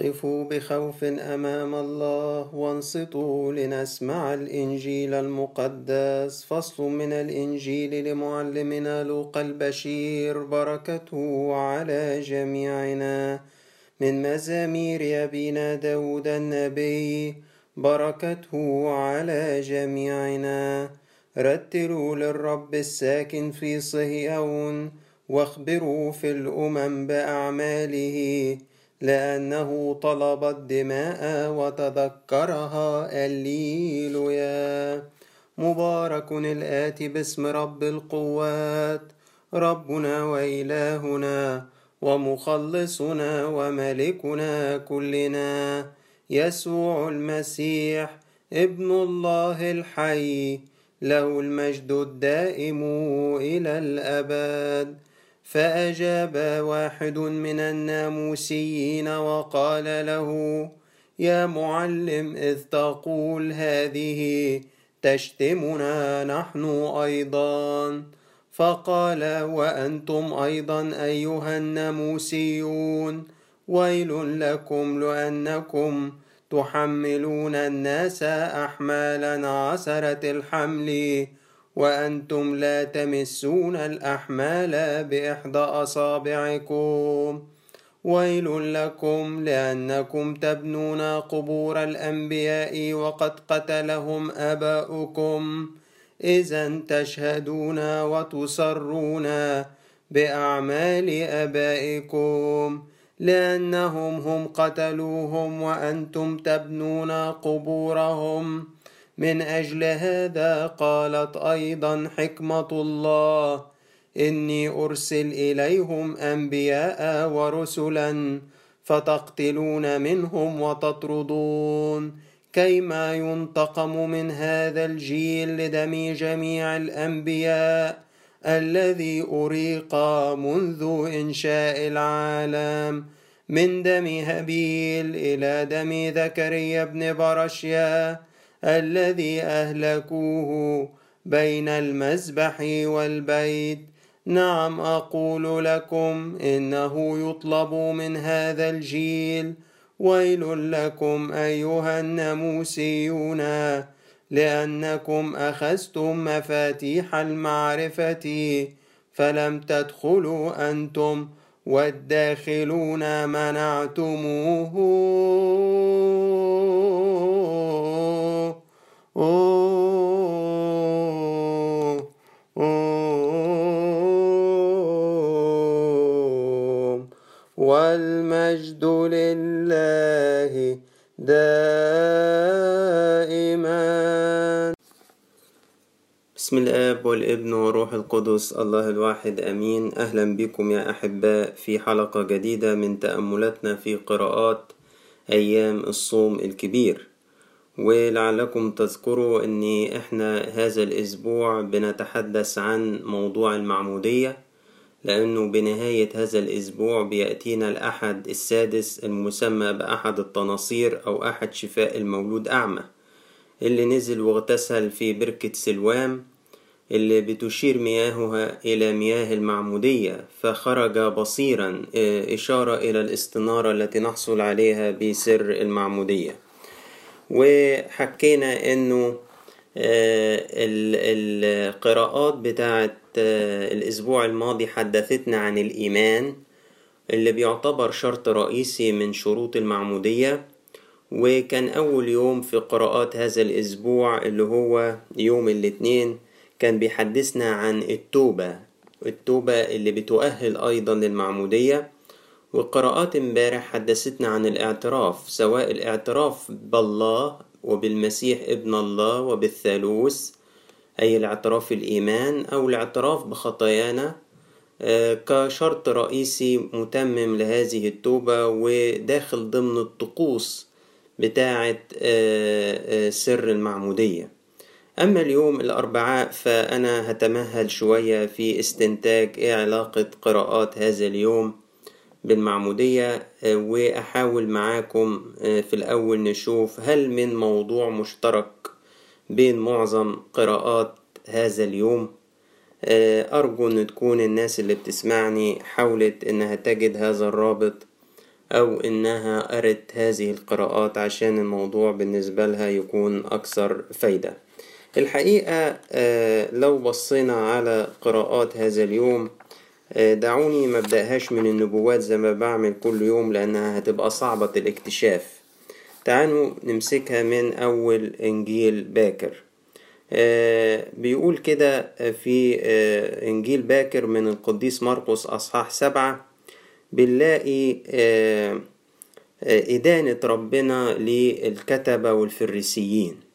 قفوا بخوف أمام الله وانصتوا لنسمع الإنجيل المقدس. فصل من الإنجيل لمعلمنا لوقا البشير بركته على جميعنا. من مزامير أبينا داود النبي بركته على جميعنا. رتلوا للرب الساكن في صهيون واخبروا في الأمم بأعماله. لأنه طلب الدماء وتذكرها الليلويا مبارك الآتي باسم رب القوات ربنا وإلهنا ومخلصنا وملكنا كلنا. يسوع المسيح ابن الله الحي له المجد الدائم إلى الأبد. فأجاب واحد من الناموسيين وقال له يا معلم إذ تقول هذه تشتمنا نحن أيضا. فقال وأنتم أيضا أيها الناموسيون ويل لكم لأنكم تحملون الناس أحمالا عسرة الحمل. وأنتم لا تمسون الأحمال بإحدى أصابعكم. ويل لكم لأنكم تبنون قبور الأنبياء وقد قتلهم آباؤكم. إذا تشهدون وتصرون بأعمال آبائكم. لأنهم هم قتلوهم وأنتم تبنون قبورهم. من أجل هذا قالت أيضا حكمة الله إني أرسل إليهم أنبياء ورسلا فتقتلون منهم وتطردون. كيما ينتقم من هذا الجيل لدم جميع الأنبياء الذي أريق منذ إنشاء العالم من دم هابيل إلى دم زكريا بن برشيا. الذي أهلكوه بين المذبح والبيت. نعم أقول لكم إنه يطلب من هذا الجيل ويل لكم أيها الناموسيون لأنكم أخذتم مفاتيح المعرفة فلم تدخلوا أنتم والداخلون منعتموه. والمجد لله دائما. بسم الآب والابن والروح القدس الله الواحد أمين. أهلا بكم يا أحباء في حلقة جديدة من تأملاتنا في قراءات أيام الصوم الكبير. ولعلكم تذكروا أن إحنا هذا الأسبوع بنتحدث عن موضوع المعمودية لأنه بنهاية هذا الأسبوع بيأتينا الأحد السادس المسمى بأحد التناصير أو أحد شفاء المولود أعمى اللي نزل واغتسل في بركة سلوام اللي بتشير مياهها إلى مياه المعمودية فخرج بصيرا إشارة إلى الاستنارة التي نحصل عليها بسر المعمودية. وحكينا إنه القراءات بتاعت الأسبوع الماضي حدثتنا عن الإيمان اللي بيعتبر شرط رئيسي من شروط المعمودية وكان أول يوم في قراءات هذا الأسبوع اللي هو يوم الاثنين كان بيحدثنا عن التوبة التوبة اللي بتؤهل أيضا للمعمودية. وقراءات امبارح حدثتنا عن الاعتراف سواء الاعتراف بالله وبالمسيح ابن الله وبالثالوث أي الاعتراف الإيمان أو الاعتراف بخطايانا كشرط رئيسي متمم لهذه التوبة وداخل ضمن الطقوس بتاعة سر المعمودية. أما اليوم الأربعاء فأنا هتمهل شوية في استنتاج إيه علاقة قراءات هذا اليوم بالمعمودية وأحاول معاكم في الأول نشوف هل من موضوع مشترك بين معظم قراءات هذا اليوم. أرجو أن تكون الناس اللي بتسمعني حاولت أنها تجد هذا الرابط أو إنها قرت هذه القراءات عشان الموضوع بالنسبة لها يكون أكثر فايدة. الحقيقة لو بصينا على قراءات هذا اليوم دعوني مبدأهاش من النبوات زي ما بعمل كل يوم لأنها هتبقى صعبة الاكتشاف. تعالوا نمسكها من أول إنجيل باكر. بيقول كده في إنجيل باكر من القديس مرقس أصحاح سبعة. بنلاقي إدانة ربنا للكتبة والفريسيين.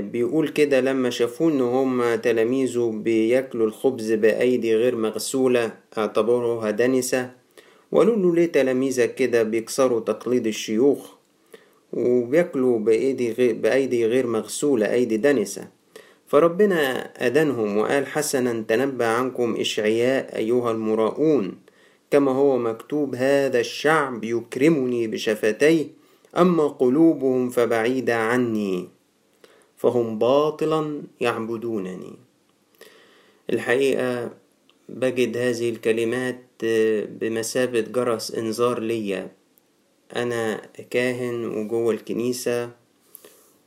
بيقول كده لما شافوا إن هم تلاميذه بياكلوا الخبز بأيدي غير مغسولة اعتبروها دنسة. وقالوا له ليه تلاميذك كده بيكسروا تقليد الشيوخ؟ وبياكلوا بأيدي غير, بأيدي غير مغسولة أيدي دنسة. فربنا أدانهم وقال حسنا تنبأ عنكم إشعياء أيها المراؤون. كما هو مكتوب هذا الشعب يكرمني بشفتيه أما قلوبهم فبعيدة عني. فهم باطلا يعبدونني. الحقيقة بجد هذه الكلمات بمثابة جرس إنذار ليا. أنا كاهن وجوه الكنيسة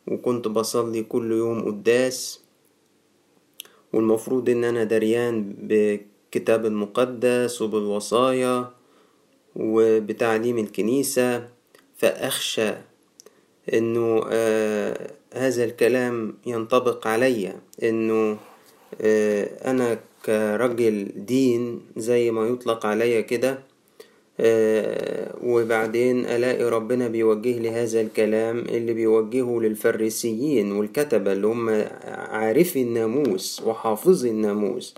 وكنت بصلي كل يوم قداس والمفروض إن أنا دريان بالكتاب المقدس وبالوصايا وبتعليم الكنيسة. فأخشى إنه آه هذا الكلام ينطبق عليا إنه آه أنا كرجل دين زي ما يطلق عليا كده آه وبعدين ألاقي ربنا بيوجه لي هذا الكلام اللي بيوجهه للفريسيين والكتبة اللي هم عارفي الناموس وحافظي الناموس.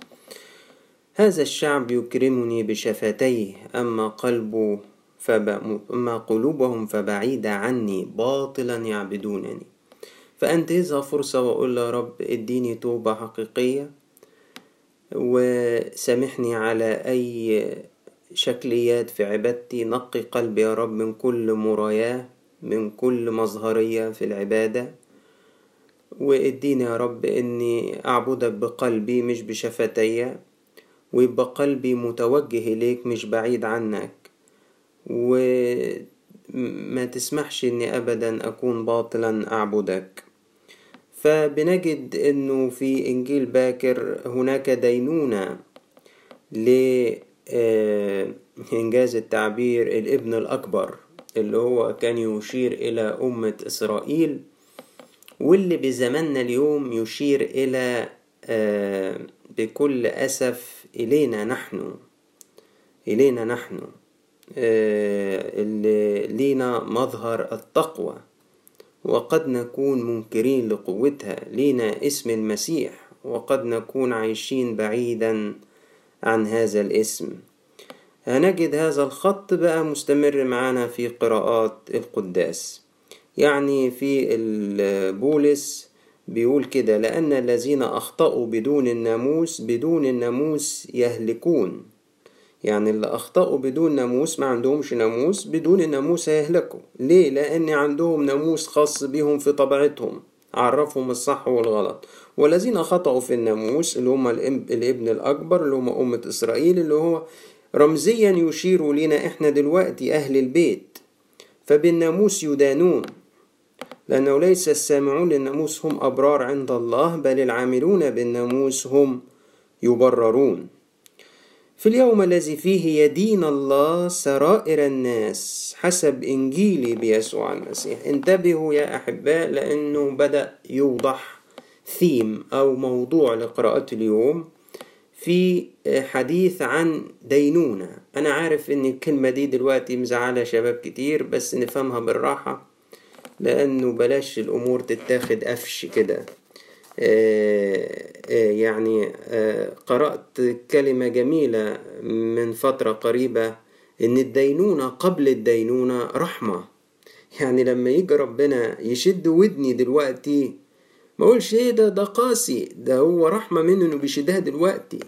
هذا الشعب يكرمني بشفتيه أما قلبه فب... أما قلوبهم فبعيدة عني باطلا يعبدونني. فأنتهزها فرصة وأقول يا رب إديني توبة حقيقية وسامحني على أي شكليات في عبادتي نقي قلبي يا رب من كل مراياة من كل مظهرية في العبادة وإديني يا رب إني اعبدك بقلبي مش بشفتي ويبقى قلبي متوجه إليك مش بعيد عنك. وما تسمحش إني ابدا أكون باطلا أعبدك. فبنجد إنه في إنجيل باكر هناك دينونة لإنجاز التعبير الابن الأكبر اللي هو كان يشير إلى أمة إسرائيل واللي بزماننا اليوم يشير إلى بكل أسف إلينا نحن إلينا نحن اللي لينا مظهر التقوى. وقد نكون منكرين لقوتها لينا اسم المسيح وقد نكون عايشين بعيدا عن هذا الاسم. هنجد هذا الخط بقى مستمر معنا في قراءات القداس. يعني في البولس بيقول كده لأن الذين أخطأوا بدون الناموس بدون الناموس يهلكون. يعني اللي أخطأوا بدون ناموس ما عندهمش ناموس بدون الناموس هيهلكوا. ليه؟ لأن عندهم ناموس خاص بهم في طبيعتهم عرفهم الصح والغلط. والذين خطأوا في الناموس اللي هم الابن الأكبر اللي هم أمة إسرائيل اللي هو رمزيا يشير لنا إحنا دلوقتي أهل البيت. فبالناموس يدانون. لأنه ليس السامعون للناموس هم أبرار عند الله بل العاملون بالناموس هم يبررون. في اليوم الذي فيه يدين الله سرائر الناس حسب إنجيلي بيسوع المسيح. انتبهوا يا أحباء لأنه بدأ يوضح ثيم أو موضوع لقراءة اليوم في حديث عن دينونة. أنا عارف إن الكلمة دي دلوقتي مزعلة شباب كتير بس نفهمها بالراحة لأنه بلاش الأمور تتاخد قفش كده. يعني قرأت كلمة جميلة من فترة قريبة إن الدينونة قبل الدينونة رحمة. يعني لما يجي ربنا يشد ودني دلوقتي ما أقولش إيه ده ده قاسي ده هو رحمة منه إنه بيشدها دلوقتي.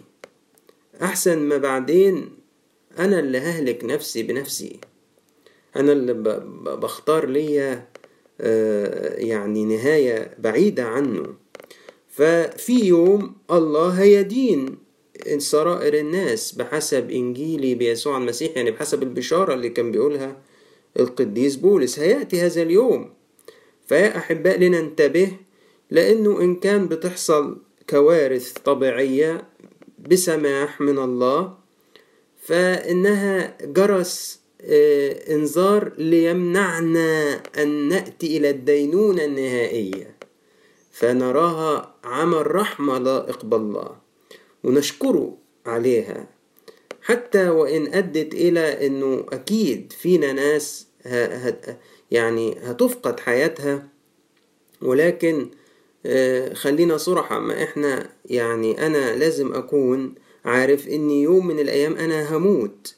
أحسن ما بعدين أنا اللي ههلك نفسي بنفسي. أنا اللي بختار ليا يعني نهاية بعيدة عنه. ففي يوم الله هيدين. سرائر الناس بحسب إنجيلي بيسوع المسيح يعني بحسب البشارة اللي كان بيقولها القديس بولس. هيأتي هذا اليوم. فيا أحباء لننتبه لأنه إن كان بتحصل كوارث طبيعية بسماح من الله فإنها جرس إنذار ليمنعنا أن نأتي إلى الدينونة النهائية. فنراها عمل رحمة لائق بالله ونشكره عليها. حتى وإن أدت إلى أنه أكيد فينا ناس يعني هتفقد حياتها ولكن خلينا صرحة ما إحنا يعني أنا لازم أكون عارف إن يوم من الأيام أنا هموت.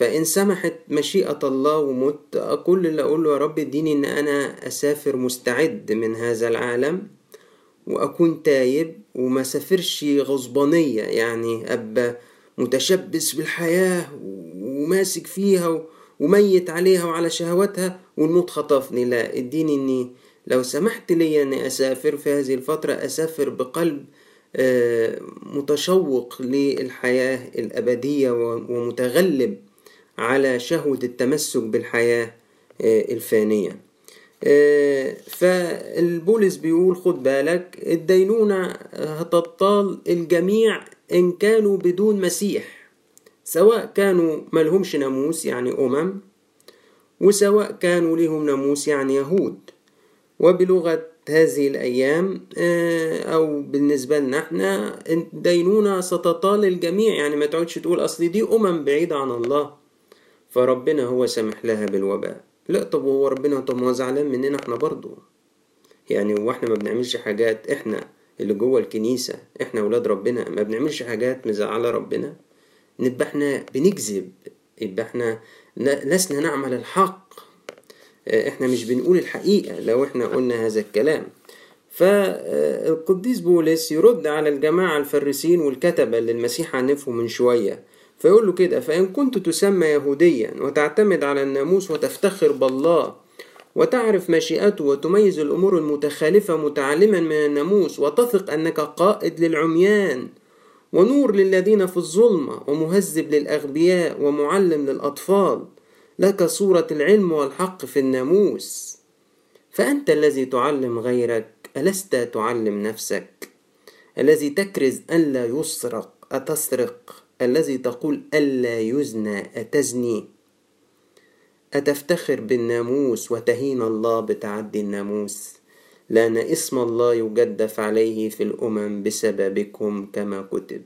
فإن سمحت مشيئة الله ومت كل اللي أقوله يا رب اديني إن أنا أسافر مستعد من هذا العالم وأكون تايب وما سافرش غصبانية يعني أبقى متشبث بالحياة وماسك فيها وميت عليها وعلى شهواتها والموت خطفني. لا اديني إني لو سمحت لي أني أسافر في هذه الفترة أسافر بقلب متشوق للحياة الأبدية ومتغلب على شهوة التمسك بالحياة الفانية. فالبولس بيقول خد بالك الدينونة هتطال الجميع إن كانوا بدون مسيح سواء كانوا ملهمش ناموس يعني أمم وسواء كانوا لهم ناموس يعني يهود. وبلغة هذه الأيام أو بالنسبة لنا إحنا الدينونة ستطال الجميع يعني ما تقعدش تقول أصل دي أمم بعيدة عن الله. فربنا هو سمح لها بالوباء. لا طب هو ربنا طب ما زعلان مننا إحنا برضو. يعني وإحنا ما بنعملش حاجات إحنا اللي جوه الكنيسة إحنا ولاد ربنا ما بنعملش حاجات مزعلة ربنا. نبقى إحنا بنكذب يبقى إحنا لسنا نعمل الحق. إحنا مش بنقول الحقيقة لو إحنا قلنا هذا الكلام. فالقديس بولس يرد على الجماعة الفريسين والكتبة اللي المسيح عنفهم من شوية. فيقول له كده فإن كنت تسمى يهوديا وتعتمد على الناموس وتفتخر بالله وتعرف مشيئته وتميز الأمور المتخالفة متعلما من الناموس وتثق أنك قائد للعميان ونور للذين في الظلمة ومهذب للأغبياء ومعلم للأطفال لك صورة العلم والحق في الناموس. فأنت الذي تعلم غيرك ألست تعلم نفسك؟ الذي تكرز ألا يسرق أتسرق؟ الذي تقول ألا يزنى أتزني؟ أتفتخر بالناموس وتهين الله بتعدي الناموس؟ لأن اسم الله يجدف عليه في الأمم بسببكم كما كتب.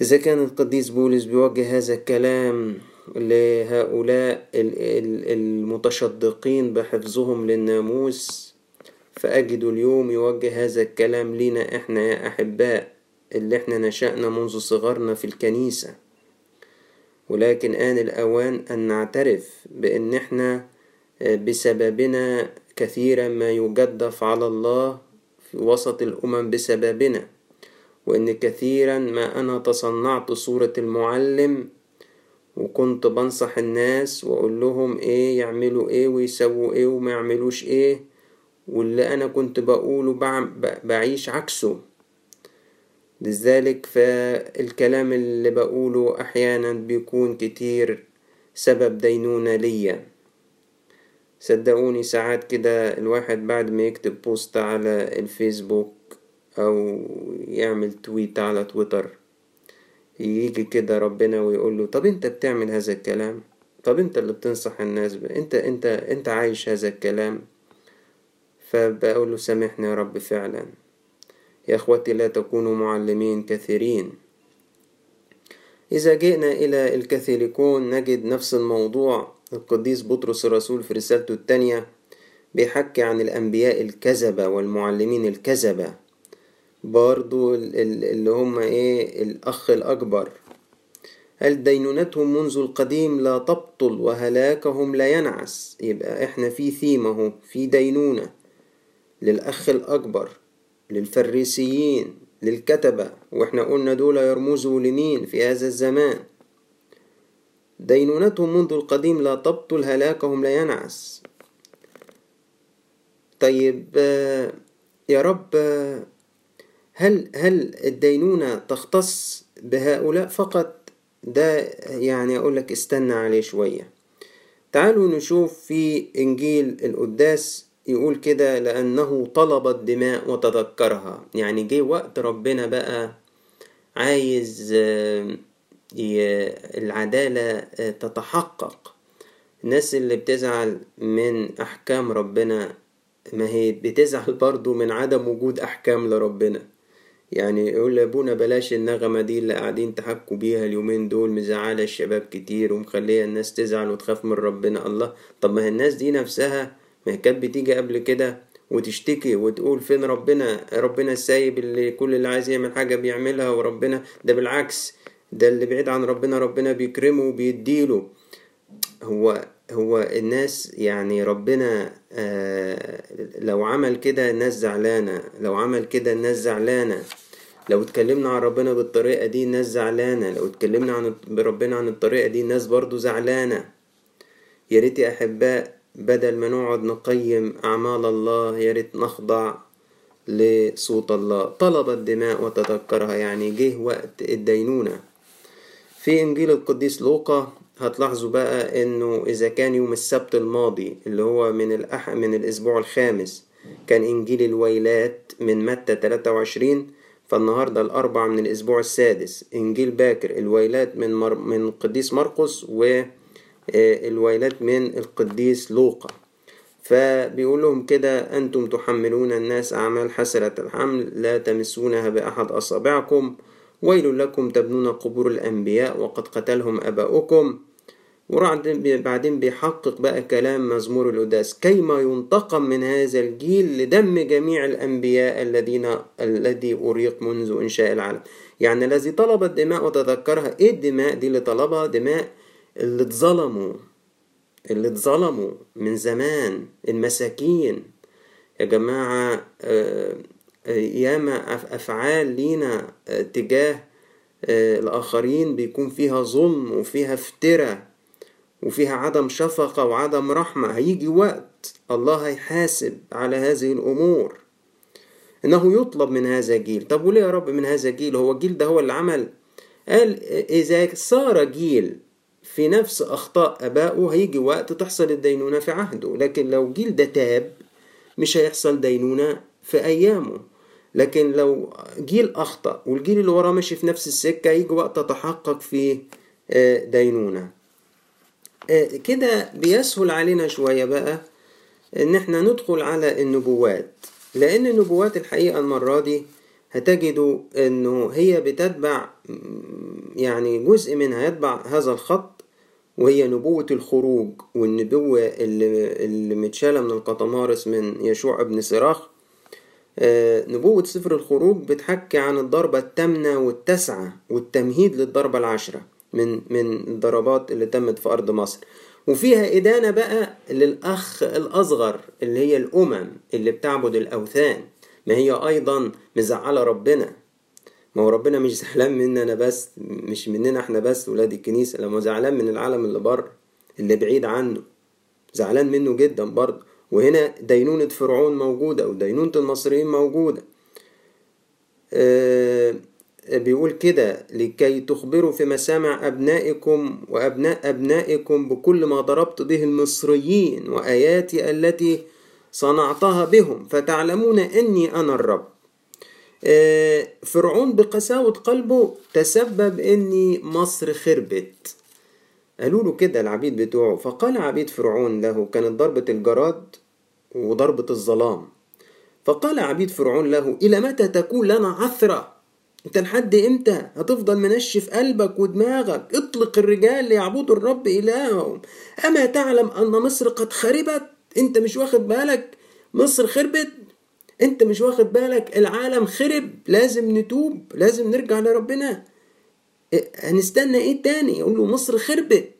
إذا كان القديس بولس بيوجه هذا الكلام لهؤلاء المتشدقين بحفظهم للناموس فأجد اليوم يوجه هذا الكلام لنا إحنا يا أحباء. اللي إحنا نشأنا منذ صغرنا في الكنيسة. ولكن آن الأوان أن نعترف بأن إحنا بسببنا كثيرا ما يجدف على الله في وسط الأمم بسببنا. وإن كثيرا ما أنا تصنعت صورة المعلم وكنت بنصح الناس وأقول لهم إيه يعملوا إيه ويسووا إيه وما يعملوش إيه واللي أنا كنت بقوله بعيش عكسه. لذلك فالكلام اللي بقوله أحيانا بيكون كتير سبب دينونة ليا. صدقوني ساعات كده الواحد بعد ما يكتب بوست على الفيسبوك أو يعمل تويت على تويتر يجي كده ربنا ويقول له طب أنت بتعمل هذا الكلام؟ طب أنت اللي بتنصح الناس. أنت أنت أنت عايش هذا الكلام؟ فبقول له سامحني يا رب فعلا. يا إخوتي لا تكونوا معلمين كثيرين. إذا جئنا إلى الكاثوليكون نجد نفس الموضوع. القديس بطرس الرسول في رسالته الثانية بيحكي عن الأنبياء الكذبة والمعلمين الكذبة. برضو اللي هم إيه؟ الأخ الأكبر. هل دينونتهم منذ القديم لا تبطل وهلاكهم لا ينعس؟ يبقى إحنا في ثيمه في دينونة للأخ الأكبر. للفريسيين للكتبة وإحنا قلنا دول يرمزوا لمين في هذا الزمان. دينونتهم منذ القديم لا تبطل هلاكهم لا ينعس. طيب يا رب هل هل الدينونة تختص بهؤلاء فقط؟ ده يعني أقول لك استنى عليه شوية. تعالوا نشوف في إنجيل القداس يقول كده لأنه طلب الدماء وتذكرها. يعني جه وقت ربنا بقى عايز العدالة تتحقق. الناس اللي بتزعل من أحكام ربنا ما هي بتزعل برضو من عدم وجود أحكام لربنا. يعني يقول لابونا بلاش النغمة دي اللي قاعدين تحكوا بيها اليومين دول مزعلة الشباب كتير ومخلية الناس تزعل وتخاف من ربنا. الله طب ما الناس دي نفسها كانت بتيجي قبل كده وتشتكي وتقول فين ربنا؟ ربنا السايب اللي كل اللي عايز يعمل حاجة بيعملها وربنا ده بالعكس ده اللي بعيد عن ربنا ربنا بيكرمه وبيديله. هو هو الناس يعني ربنا آه لو عمل كده الناس زعلانة لو عمل كده الناس زعلانة. لو اتكلمنا عن ربنا بالطريقة دي الناس زعلانة لو اتكلمنا عن بربنا عن الطريقة دي الناس برضو زعلانة. يا ريت يا أحباء بدل ما نقعد نقيم أعمال الله يا ريت نخضع لصوت الله. طلب الدماء وتذكرها يعني جه وقت الدينونة. في إنجيل القديس لوقا هتلاحظوا بقى إنه إذا كان يوم السبت الماضي اللي هو من الأح من الأسبوع الخامس كان إنجيل الويلات من متى 23 فالنهاردة الأربع من الأسبوع السادس. إنجيل باكر الويلات من مر من القديس مرقس والويلات من القديس لوقا. فبيقول لهم كده أنتم تحملون الناس أعمال حسرة الحمل لا تمسونها بأحد أصابعكم. ويل لكم تبنون قبور الأنبياء وقد قتلهم أباؤكم. وبعدين بيحقق بقى كلام مزمور القداس. كيما ينتقم من هذا الجيل لدم جميع الأنبياء الذين الذي أريق منذ إنشاء العالم. يعني الذي طلب الدماء وتذكرها إيه الدماء دي اللي طلبها؟ دماء اللي اتظلموا اللي اتظلموا من زمان المساكين. يا جماعة ياما أفعال لينا تجاه الآخرين بيكون فيها ظلم وفيها افتراء وفيها عدم شفقة وعدم رحمة. هيجي وقت الله هيحاسب على هذه الأمور. إنه يطلب من هذا الجيل طب وليه يا رب من هذا الجيل هو الجيل ده هو اللي عمل قال إذا صار جيل في نفس أخطاء أبائه هيجي وقت تحصل الدينونة في عهده. لكن لو جيل ده تاب مش هيحصل دينونة في أيامه. لكن لو جيل أخطأ والجيل اللي وراه ماشي في نفس السكة يجي وقت تتحقق فيه دينونة. كده بيسهل علينا شوية بقى إن إحنا ندخل على النبوات. لأن النبوات الحقيقة المرة دي هتجدوا إنه هي بتتبع يعني جزء منها يتبع هذا الخط وهي نبوة الخروج والنبوة اللي, متشالة من القطمارس من يشوع ابن سراخ نبوة سفر الخروج بتحكي عن الضربة الثامنة والتاسعة والتمهيد للضربة العشرة من من الضربات اللي تمت في أرض مصر. وفيها إدانة بقى للأخ الأصغر اللي هي الأمم اللي بتعبد الأوثان ما هي أيضا مزعلة ربنا. ما هو ربنا مش زعلان مننا بس مش مننا إحنا بس ولاد الكنيسة لما زعلان من العالم اللي بره اللي بعيد عنه. زعلان منه جدا برضه. وهنا دينونة فرعون موجودة ودينونة المصريين موجودة. آه بيقول كده لكي تخبروا في مسامع أبنائكم وأبناء أبنائكم بكل ما ضربت به المصريين وآياتي التي صنعتها بهم فتعلمون أني أنا الرب. فرعون بقساوة قلبه تسبب أني مصر خربت. قالوا له كده العبيد بتوعه. فقال عبيد فرعون له كانت ضربة الجراد وضربة الظلام. فقال عبيد فرعون له إلى متى تكون لنا عثرة؟ أنت لحد إمتى؟ هتفضل منشف قلبك ودماغك. اطلق الرجال ليعبدوا الرب إلههم. أما تعلم أن مصر قد خربت؟ أنت مش واخد بالك؟ مصر خربت؟ انت مش واخد بالك العالم خرب لازم نتوب لازم نرجع لربنا. هنستنى إيه تاني؟ يقول له مصر خربت.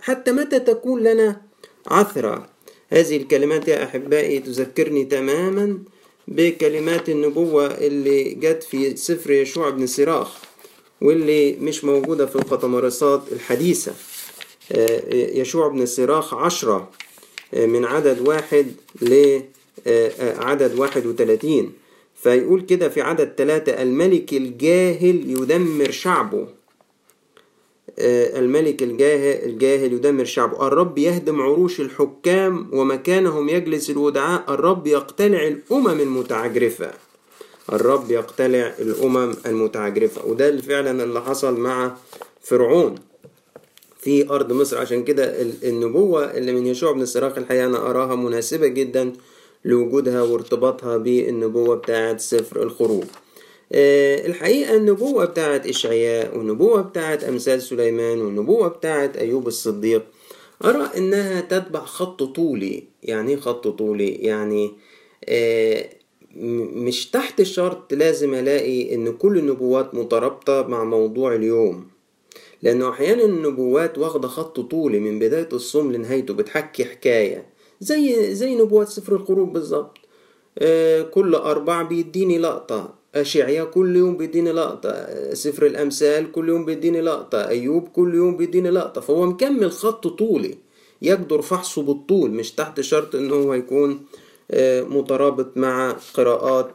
حتى متى تكون لنا عثرة؟ هذه الكلمات يا أحبائي تذكرني تماما بكلمات النبوة اللي جت في سفر يشوع بن سراخ واللي مش موجودة في القطمرسات الحديثة. يشوع بن سراخ عشرة من عدد واحد لعدد واحد وثلاثين فيقول كده في عدد ثلاثة الملك الجاهل يدمر شعبه. الملك الجاهل, يدمر شعبه. الرب يهدم عروش الحكام ومكانهم يجلس الودعاء. الرب يقتلع الأمم المتعجرفة. الرب يقتلع الأمم المتعجرفة. وده فعلا اللي حصل مع فرعون. في أرض مصر. عشان كده النبوة اللي من يشوع بن السراق الحقيقة أنا أراها مناسبة جدا. لوجودها وارتباطها بالنبوة بتاعة سفر الخروج. الحقيقة النبوة بتاعت إشعياء والنبوة بتاعت أمثال سليمان والنبوة بتاعت أيوب الصديق أرى إنها تتبع خط طولي. يعني خط طولي؟ يعني مش تحت الشرط لازم ألاقي إن كل النبوات مترابطة مع موضوع اليوم. لأنه أحيانا النبوات واخدة خط طولي من بداية الصوم لنهايته بتحكي حكاية. زي زي نبوات سفر الخروج بالظبط كل أربع بيديني لقطة. أشعيا كل يوم بيديني لقطة. سفر الأمثال كل يوم بيديني لقطة. أيوب كل يوم بيديني لقطة. فهو مكمل خط طولي يقدر فحصه بالطول مش تحت شرط إن هو يكون مترابط مع قراءات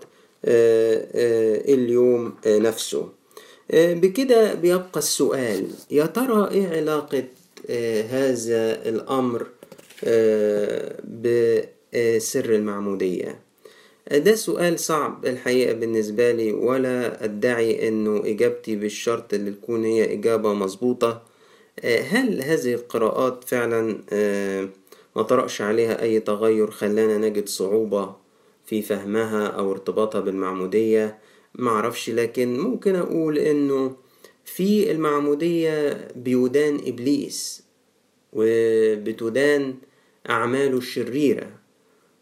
اليوم نفسه. بكده بيبقى السؤال يا ترى إيه علاقة هذا الأمر بسر المعمودية. ده سؤال صعب الحقيقة بالنسبة لي ولا أدعي أنه إجابتي بالشرط اللي تكون هي إجابة مظبوطة. هل هذه القراءات فعلا ما طرأش عليها أي تغير خلانا نجد صعوبة في فهمها أو ارتباطها بالمعمودية؟ معرفش لكن ممكن أقول أنه في المعمودية بيدان إبليس وبتدان أعماله الشريرة.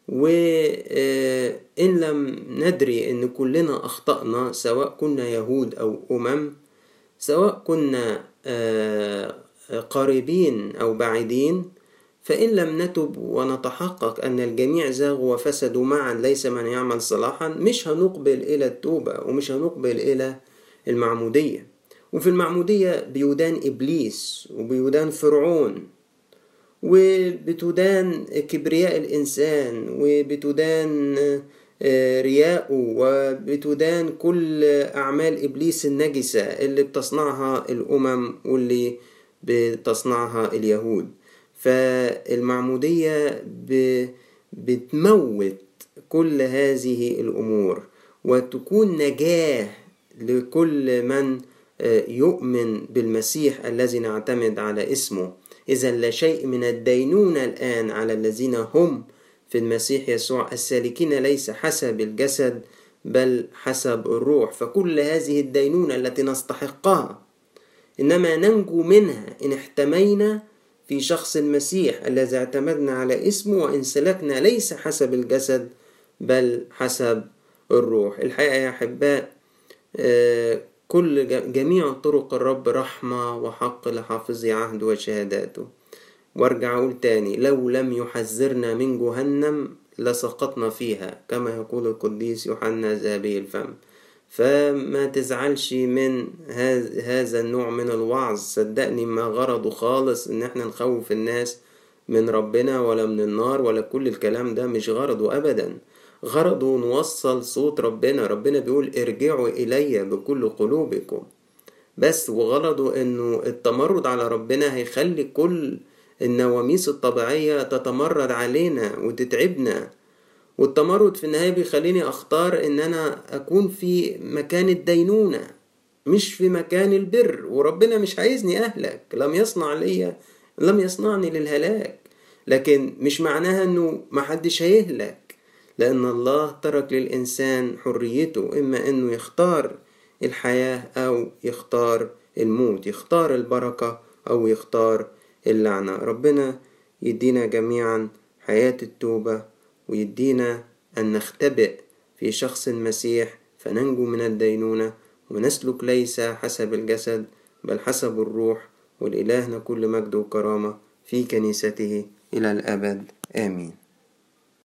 وإن لم ندري إن كلنا أخطأنا سواء كنا يهود أو أمم سواء كنا قريبين أو بعيدين فإن لم نتب ونتحقق أن الجميع زاغوا وفسدوا معا ليس من يعمل صلاحا مش هنقبل إلى التوبة ومش هنقبل إلى المعمودية. وفي المعمودية بيدان إبليس وبيدان فرعون وبتدان كبرياء الإنسان وبتدان رياءه وبتدان كل أعمال إبليس النجسة اللي بتصنعها الأمم واللي بتصنعها اليهود. فالمعمودية بتموت كل هذه الأمور وتكون نجاة لكل من يؤمن بالمسيح الذي نعتمد على اسمه. إذا لا شيء من الدينونة الآن على الذين هم في المسيح يسوع السالكين ليس حسب الجسد بل حسب الروح. فكل هذه الدينونة التي نستحقها إنما ننجو منها إن احتمينا في شخص المسيح الذي اعتمدنا على اسمه وإن سلكنا ليس حسب الجسد بل حسب الروح. الحقيقة يا أحباء كل جميع طرق الرب رحمة وحق لحافظي عهد وشهاداته. وارجع أقول تاني لو لم يحذرنا من جهنم لسقطنا فيها كما يقول القديس يوحنا ذهبي الفم. فما تزعلش من هذا النوع من الوعظ. صدقني ما غرضه خالص إن إحنا نخوف الناس من ربنا ولا من النار ولا كل الكلام ده مش غرضه ابدا. غرضه نوصل صوت ربنا. ربنا بيقول ارجعوا إلي بكل قلوبكم. بس وغرضه إنه التمرد على ربنا هيخلي كل النواميس الطبيعية تتمرد علينا وتتعبنا. والتمرد في النهاية بيخليني أختار إن أنا أكون في مكان الدينونة مش في مكان البر. وربنا مش عايزني أهلك. لم يصنع لي لم يصنعني للهلاك. لكن مش معناها إنه محدش هيهلك. لأن الله ترك للإنسان حريته إما إنه يختار الحياة أو يختار الموت يختار البركة أو يختار اللعنة. ربنا يدينا جميعا حياة التوبة ويدينا أن نختبئ في شخص المسيح فننجو من الدينونة ونسلك ليس حسب الجسد بل حسب الروح ولإلهنا كل مجد وكرامة في كنيسته إلى الأبد. آمين.